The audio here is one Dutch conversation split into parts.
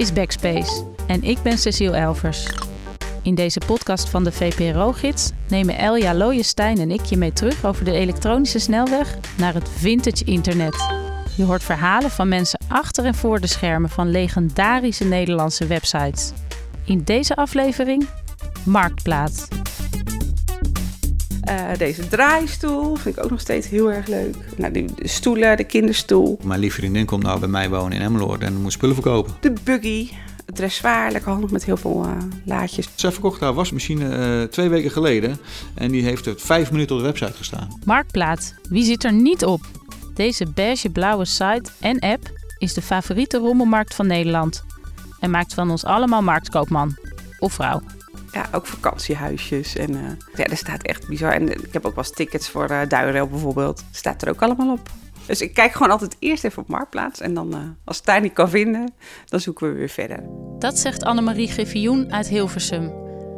Is Backspace en ik ben Cecile Elvers. In deze podcast van de VPRO-gids nemen Elja Looijenstein en ik je mee terug over de elektronische snelweg naar het vintage internet. Je hoort verhalen van mensen achter en voor de schermen van legendarische Nederlandse websites. In deze aflevering Marktplaats. Uh, deze draaistoel vind ik ook nog steeds heel erg leuk. Nou, de, de stoelen, de kinderstoel. Mijn lieve vriendin komt nou bij mij wonen in Emmeloord en moet spullen verkopen. De buggy. Het dressoir, lekker handig met heel veel uh, laadjes. Zij verkocht haar wasmachine uh, twee weken geleden en die heeft het vijf minuten op de website gestaan. Marktplaats. Wie zit er niet op? Deze beige-blauwe site en app is de favoriete rommelmarkt van Nederland. En maakt van ons allemaal marktkoopman. Of vrouw ja, ook vakantiehuisjes. En uh, ja, er staat echt bizar. En ik heb ook wel eens tickets voor uh, Duinrail bijvoorbeeld. Staat er ook allemaal op. Dus ik kijk gewoon altijd eerst even op Marktplaats. En dan, uh, als ik daar niet kan vinden, dan zoeken we weer verder. Dat zegt Annemarie Griffioen uit Hilversum.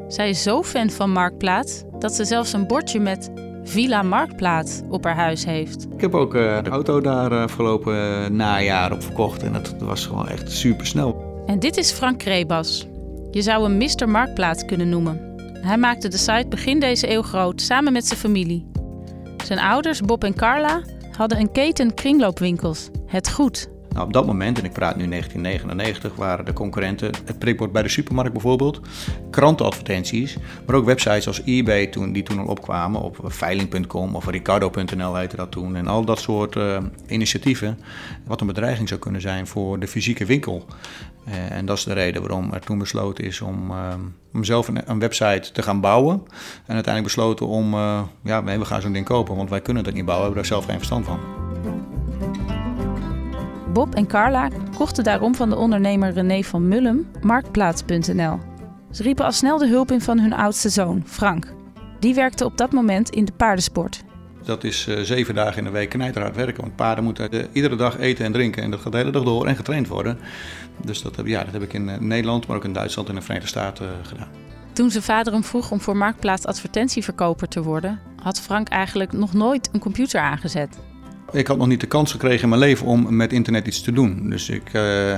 Zij is zo fan van Marktplaats dat ze zelfs een bordje met Villa Marktplaats op haar huis heeft. Ik heb ook de auto daar afgelopen najaar op verkocht. En dat was gewoon echt super snel. En dit is Frank Krebas. Je zou hem Mr. Marktplaats kunnen noemen. Hij maakte de site begin deze eeuw groot samen met zijn familie. Zijn ouders, Bob en Carla, hadden een keten kringloopwinkels, Het Goed. Nou, op dat moment, en ik praat nu 1999, waren de concurrenten het prikbord bij de supermarkt bijvoorbeeld, krantenadvertenties, maar ook websites als eBay toen, die toen al opkwamen, op veiling.com of ricardo.nl heette dat toen. En al dat soort uh, initiatieven, wat een bedreiging zou kunnen zijn voor de fysieke winkel. Uh, en dat is de reden waarom er toen besloten is om, uh, om zelf een, een, website te gaan bouwen. En uiteindelijk besloten om, ja, we gaan zo'n ding kopen, want wij kunnen dat niet bouwen, we hebben daar zelf geen verstand van. Bob en Carla kochten daarom van de ondernemer René van Mullum Marktplaats.nl. Ze riepen al snel de hulp in van hun oudste zoon, Frank. Die werkte op dat moment in de paardensport. Dat is uh, zeven dagen in de week knijterhard werken, want paarden moeten uh, iedere dag eten en drinken en dat gaat de hele dag door en getraind worden. Dus dat heb, ja, dat heb ik in uh, Nederland, maar ook in Duitsland en de Verenigde Staten gedaan. Toen zijn vader hem vroeg om voor Marktplaats advertentieverkoper te worden, had Frank eigenlijk nog nooit een computer aangezet. Ik had nog niet de kans gekregen in mijn leven om met internet iets te doen. Dus ik, uh,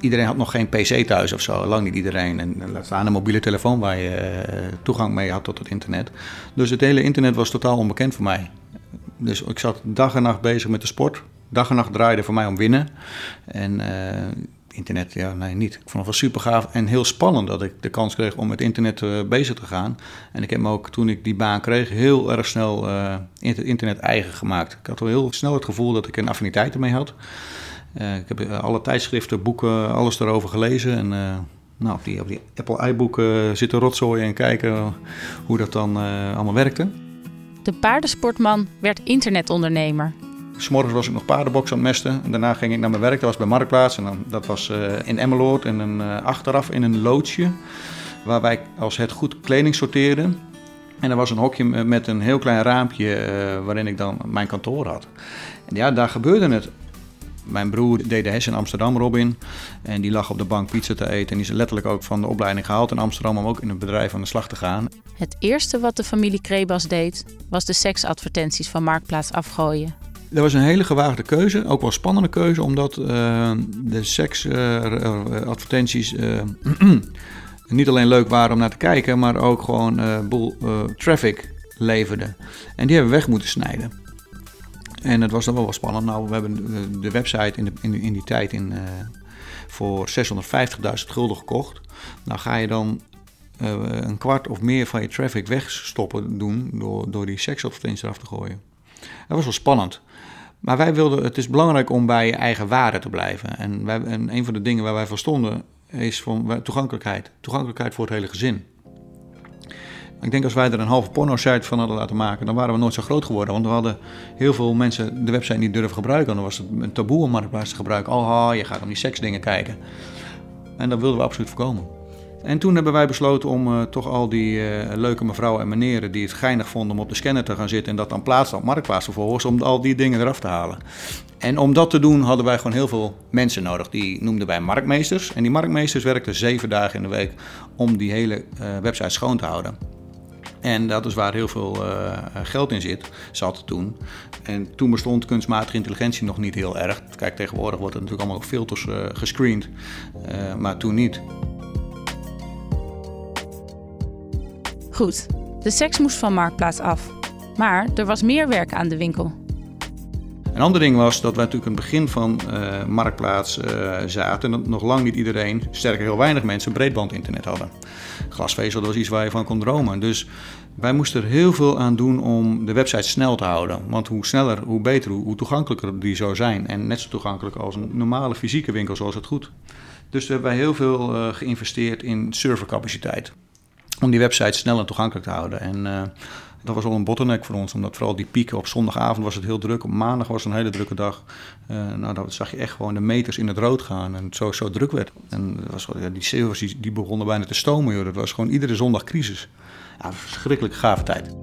iedereen had nog geen PC thuis of zo, lang niet iedereen. En laat staan een mobiele telefoon waar je uh, toegang mee had tot het internet. Dus het hele internet was totaal onbekend voor mij. Dus ik zat dag en nacht bezig met de sport. Dag en nacht draaide voor mij om winnen. En uh, internet, ja, nee, niet. Ik vond het wel super gaaf en heel spannend dat ik de kans kreeg om met internet uh, bezig te gaan. En ik heb me ook, toen ik die baan kreeg, heel erg snel uh, internet eigen gemaakt. Ik had wel heel snel het gevoel dat ik een affiniteit ermee had. Uh, ik heb alle tijdschriften, boeken, alles erover gelezen. En nou, op, die, op die Apple iBoeken zitten rotzooien en kijken hoe dat dan allemaal werkte. De paardensportman werd internetondernemer. S'morgens was ik nog paardenbox aan het mesten. En daarna ging ik naar mijn werk. Dat was bij Marktplaats. En dat was uh, in Emmeloord. En een, uh, achteraf in een loodsje. Waar wij als het goed kleding sorteerden. En er was een hokje met een heel klein raampje. Uh, waarin ik dan mijn kantoor had. En ja, daar gebeurde het. Mijn broer deed de HES in Amsterdam, Robin. En die lag op de bank pizza te eten. En die is letterlijk ook van de opleiding gehaald in Amsterdam om ook in het bedrijf aan de slag te gaan. Het eerste wat de familie Krebas deed, was de seksadvertenties van Marktplaats afgooien. Dat was een hele gewaagde keuze, ook wel een spannende keuze, omdat uh, de seksadvertenties uh, niet alleen leuk waren om naar te kijken, maar ook gewoon uh, boel traffic leverden. En die hebben we weg moeten snijden. En het was dan wel wel spannend. Nou, we hebben de website in, in, in die tijd in, voor 650.000 gulden gekocht. Nou ga je dan een kwart of meer van je traffic wegstoppen doen door, door die seksadvertenties eraf te gooien. Dat was wel spannend. Maar wij wilden, het is belangrijk om bij je eigen waarde te blijven. En, wij, en een van de dingen waar wij voor stonden is van toegankelijkheid. Toegankelijkheid voor het hele gezin. Ik denk als wij er een halve porno-site van hadden laten maken, dan waren we nooit zo groot geworden. Want we hadden heel veel mensen de website niet durven gebruiken. Dan was het een taboe om marktplaats te gebruiken. Oh, je gaat om die seksdingen kijken. En dat wilden we absoluut voorkomen. En toen hebben wij besloten om uh, toch al die uh, leuke mevrouwen en meneren die het geinig vonden om op de scanner te gaan zitten en dat dan plaatsen op Marktplaats vervolgens, om al die dingen eraf te halen. En om dat te doen hadden wij gewoon heel veel mensen nodig. Die noemden wij marktmeesters. En die marktmeesters werkten zeven dagen in de week om die hele uh, website schoon te houden. En dat is waar heel veel geld in zit, zat toen. En toen bestond kunstmatige intelligentie nog niet heel erg. Kijk, tegenwoordig wordt er natuurlijk allemaal filters uh, gescreend, maar toen niet. De seks moest van Marktplaats af. Maar er was meer werk aan de winkel. Een ander ding was dat wij natuurlijk in het begin van uh, Marktplaats uh, zaten... en dat nog lang niet iedereen, sterker heel weinig mensen, breedbandinternet hadden. Glasvezel was iets waar je van kon dromen. Dus wij moesten er heel veel aan doen om de website snel te houden. Want hoe sneller, hoe beter, hoe, toegankelijker die zou zijn. En net zo toegankelijk als een normale fysieke winkel zoals het goed. Dus hebben wij heel veel uh, geïnvesteerd in servercapaciteit. Om die website snel en toegankelijk te houden. En uh, dat was al een bottleneck voor ons, omdat vooral die pieken op zondagavond was het heel druk. Op maandag was het een hele drukke dag. Uh, nou, dan zag je echt gewoon de meters in het rood gaan en het zo, zo druk werd. En dat was, die servers die, die begonnen bijna te stomen, joh. dat was gewoon iedere zondag crisis. Ja, verschrikkelijk gave tijd.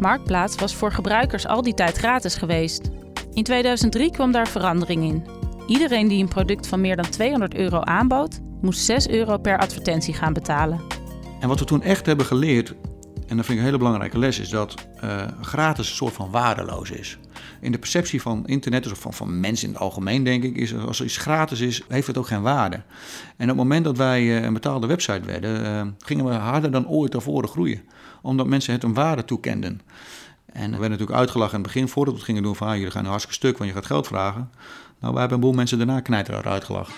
Marktplaats was voor gebruikers al die tijd gratis geweest. In 2003 kwam daar verandering in. Iedereen die een product van meer dan 200 euro aanbood, moest 6 euro per advertentie gaan betalen. En wat we toen echt hebben geleerd, en dat vind ik een hele belangrijke les, is dat uh, gratis een soort van waardeloos is. In de perceptie van internet, of van, van mensen in het algemeen, denk ik, is als iets gratis is, heeft het ook geen waarde. En op het moment dat wij uh, een betaalde website werden, uh, gingen we harder dan ooit daarvoor groeien. Omdat mensen het een waarde toekenden. En we werden natuurlijk uitgelachen in het begin, voordat we het gingen doen van, ah, jullie gaan een hartstikke stuk, want je gaat geld vragen. Nou, wij hebben een boel mensen daarna knijter uitgelachen.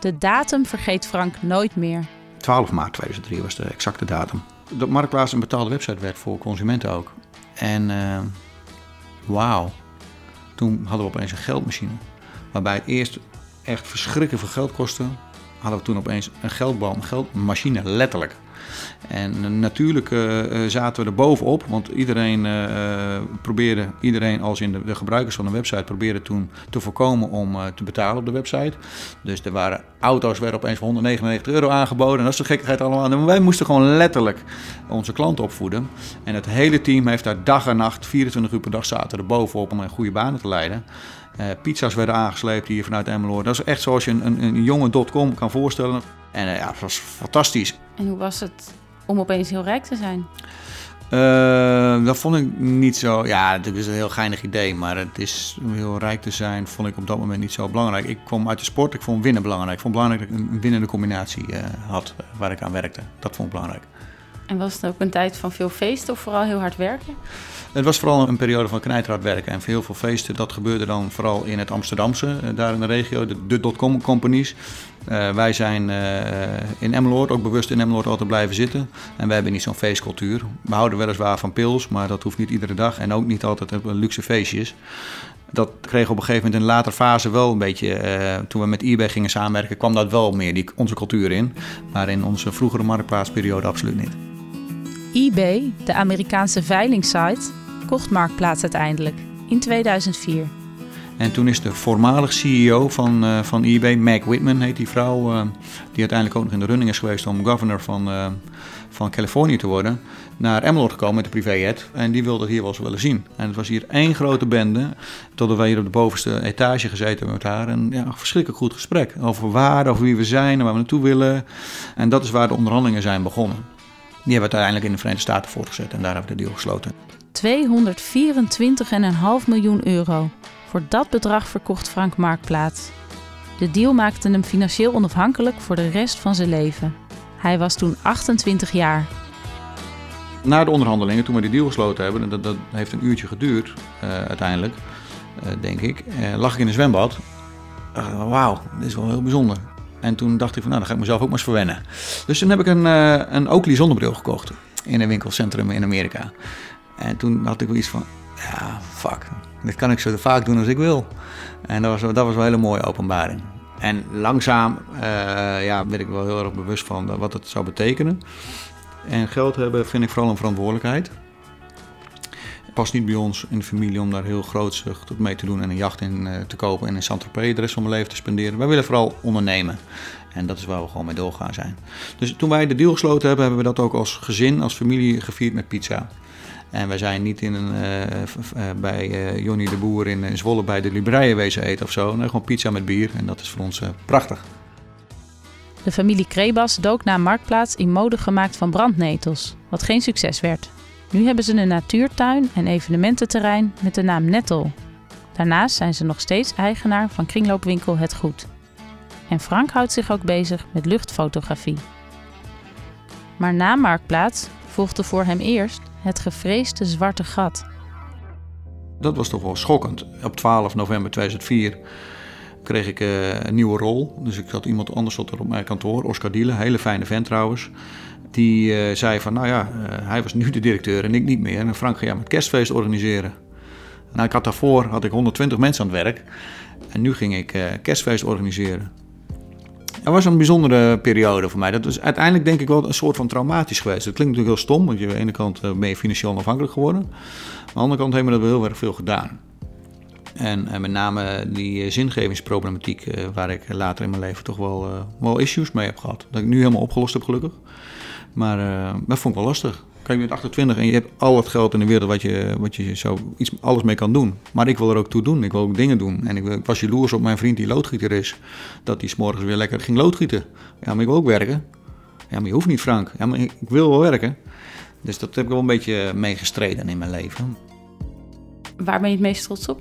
De datum vergeet Frank nooit meer. 12 maart 2003 was de exacte datum. Dat Marktplaats een betaalde website werd voor consumenten ook. En uh, wauw, toen hadden we opeens een geldmachine. Waarbij het eerst echt verschrikkelijk veel geld kostte, hadden we toen opeens een geldbal, een geldmachine, letterlijk. En natuurlijk uh, zaten we er bovenop, want iedereen uh, probeerde, iedereen als in de, de, gebruikers van de website, probeerde toen te voorkomen om te betalen op de website. Dus er waren auto's, werden opeens voor 199 euro aangeboden en dat is de gekkigheid allemaal. Wij moesten gewoon letterlijk onze klanten opvoeden. En het hele team heeft daar dag en nacht, 24 uur per dag zaten er bovenop om een goede banen te leiden. Pizza's werden aangesleept hier vanuit Emmeloord. Dat is echt zoals je een, een, een jonge dotcom kan voorstellen. En ja, het was fantastisch. En hoe was het om opeens heel rijk te zijn? Uh, dat vond ik niet zo. Ja, het is een heel geinig idee, maar het is om heel rijk te zijn, vond ik op dat moment niet zo belangrijk. Ik kwam uit de sport, ik vond winnen belangrijk. Ik vond het belangrijk dat ik een winnende combinatie uh, had waar ik aan werkte. Dat vond ik belangrijk. En was het ook een tijd van veel feesten of vooral heel hard werken? Het was vooral een periode van knijterhard werken en heel veel feesten. Dat gebeurde dan vooral in het Amsterdamse, daar in de regio, de, de dotcom companies. Uh, wij zijn uh, in Emmeloord, ook bewust in Emmeloord altijd blijven zitten. En wij hebben niet zo'n feestcultuur. We houden weliswaar van pils, maar dat hoeft niet iedere dag. En ook niet altijd op luxe feestjes. Dat kreeg op een gegeven moment in een later fase wel een beetje... Toen we met eBay gingen samenwerken, kwam dat wel meer die, onze cultuur in. Maar in onze vroegere marktplaatsperiode absoluut niet. eBay, de Amerikaanse veilingsite, kocht Marktplaats uiteindelijk in 2004. En toen is de voormalig CEO van, uh, van eBay, Meg Whitman heet die vrouw, uh, die uiteindelijk ook nog in de running is geweest om governor van, uh, van Californië te worden, naar Emmeloord gekomen met de privéjet. En die wilde het hier wel eens willen zien. En het was hier één grote bende, totdat wij hier op de bovenste etage gezeten hebben met haar. En ja, een verschrikkelijk goed gesprek over waar, over wie we zijn en waar we naartoe willen. En dat is waar de onderhandelingen zijn begonnen. Die hebben we uiteindelijk in de Verenigde Staten voortgezet en daar hebben we de deal gesloten. 224,5 miljoen euro. Voor dat bedrag verkocht Frank Marktplaats. De deal maakte hem financieel onafhankelijk voor de rest van zijn leven. Hij was toen 28 jaar. Na de onderhandelingen, toen we die deal gesloten hebben, en dat, dat heeft een uurtje geduurd uh, uiteindelijk, uh, denk ik, uh, lag ik in een zwembad. Wauw, dit is wel heel bijzonder. En toen dacht ik van, nou, dan ga ik mezelf ook maar eens verwennen. Dus toen heb ik een, een Oakley zonnebril gekocht in een winkelcentrum in Amerika. En toen had ik wel iets van, ja, fuck, dit kan ik zo vaak doen als ik wil. En dat was, dat was wel een hele mooie openbaring. En langzaam uh, ja, werd ik wel heel erg bewust van wat het zou betekenen. En geld hebben vind ik vooral een verantwoordelijkheid. Het past niet bij ons in de familie om daar heel grootsig mee te doen en een jacht in uh, te kopen en in Saint-Tropez de rest van mijn leven te spenderen. Wij willen vooral ondernemen. En dat is waar we gewoon mee doorgaan zijn. Dus toen wij de deal gesloten hebben, hebben we dat ook als gezin, als familie gevierd met pizza. En wij zijn niet in een, uh, uh, bij uh, Jonny de Boer in, Zwolle bij de Libreien wezen eten of zo. Nee, gewoon pizza met bier. En dat is voor ons prachtig. De familie Krebas dook na Marktplaats in mode gemaakt van brandnetels, wat geen succes werd. Nu hebben ze een natuurtuin en evenemententerrein met de naam Nettel. Daarnaast zijn ze nog steeds eigenaar van kringloopwinkel Het Goed. En Frank houdt zich ook bezig met luchtfotografie. Maar na Marktplaats volgde voor hem eerst het gevreesde zwarte gat. Dat was toch wel schokkend. Op 12 november 2004 kreeg ik uh, een nieuwe rol. Dus ik had iemand anders er op mijn kantoor, Oscar Diele, hele fijne vent trouwens. Die uh, zei van, nou ja, uh, hij was nu de directeur en ik niet meer. En Frank, ga jij met kerstfeest organiseren? Nou, ik had daarvoor had ik 120 mensen aan het werk. En nu ging ik kerstfeest organiseren. Dat was een bijzondere periode voor mij. Dat was uiteindelijk denk ik wel een soort van traumatisch geweest. Dat klinkt natuurlijk heel stom, want je aan de ene kant ben je financieel onafhankelijk geworden. Aan de andere kant hebben we dat heel erg veel gedaan. En, en, met name die zingevingsproblematiek, uh, waar ik later in mijn leven toch wel, wel issues mee heb gehad. Dat ik nu helemaal opgelost heb, gelukkig. Maar dat vond ik wel lastig. Kijk, je bent 28 en je hebt al het geld in de wereld wat je, wat je zo iets, alles mee kan doen. Maar ik wil er ook toe doen. Ik wil ook dingen doen. En ik, ik was jaloers op mijn vriend die loodgieter is. Dat hij s'morgens weer lekker ging loodgieten. Ja, maar ik wil ook werken. Ja, maar je hoeft niet, Frank. Ja, maar ik, ik wil wel werken. Dus dat heb ik wel een beetje meegestreden in mijn leven. Waar ben je het meest trots op?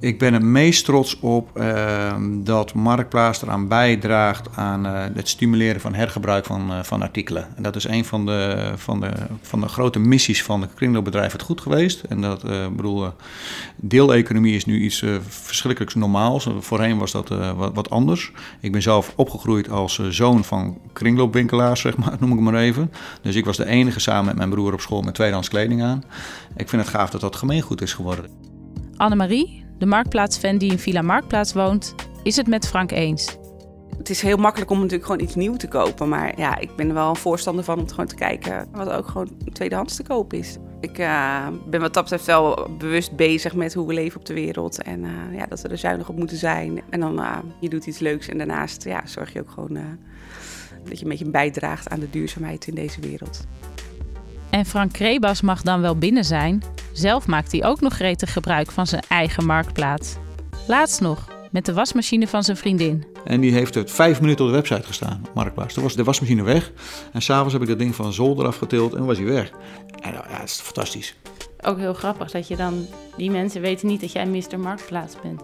Ik ben het meest trots op uh, dat Marktplaats eraan bijdraagt aan uh, het stimuleren van hergebruik van, uh, van artikelen. En dat is een van de, van, de, van de grote missies van het kringloopbedrijf het goed geweest. En dat, bedoel, deeleconomie is nu iets verschrikkelijks normaals. Voorheen was dat wat, wat, anders. Ik ben zelf opgegroeid als zoon van kringloopwinkelaars, zeg maar, noem ik maar even. Dus ik was de enige samen met mijn broer op school met tweedehands kleding aan. Ik vind het gaaf dat dat gemeengoed is geworden. Annemarie, de marktplaatsfan die in Villa Marktplaats woont, is het met Frank eens. Het is heel makkelijk om natuurlijk gewoon iets nieuws te kopen. Maar ja, ik ben er wel een voorstander van om gewoon te kijken wat ook gewoon tweedehands te kopen is. Ik uh, ben wat dat betreft wel bewust bezig met hoe we leven op de wereld. En uh, ja, dat we er zuinig op moeten zijn. En dan, uh, je doet iets leuks en daarnaast ja, zorg je ook gewoon dat je een beetje bijdraagt aan de duurzaamheid in deze wereld. En Frank Krebas mag dan wel binnen zijn. Zelf maakt hij ook nog gretig gebruik van zijn eigen marktplaats. Laatst nog, met de wasmachine van zijn vriendin. En die heeft het vijf minuten op de website gestaan, op Marktplaats. Toen was de wasmachine weg. En s'avonds heb ik dat ding van zolder afgetild en was hij weg. En ja, dat is fantastisch. Ook heel grappig dat je dan... Die mensen weten niet dat jij Mr. Marktplaats bent.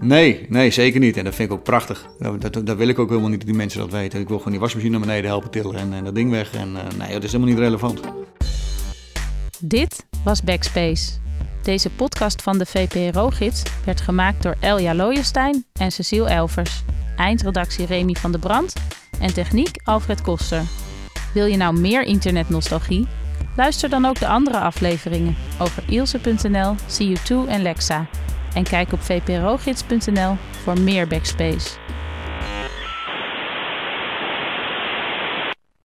Nee, nee, zeker niet. En dat vind ik ook prachtig. Dat, dat, dat, wil ik ook helemaal niet dat die mensen dat weten. Ik wil gewoon die wasmachine naar beneden helpen tillen en, en dat ding weg. En uh, nee, dat is helemaal niet relevant. Dit was Backspace. Deze podcast van de VPRO-gids werd gemaakt door Elja Looyenstein en Cecile Elvers. Eindredactie Remy van de Brand en techniek Alfred Koster. Wil je nou meer internetnostalgie? Luister dan ook de andere afleveringen over Ilse.nl, CU2 en Lexa. En kijk op vprogids.nl voor meer Backspace.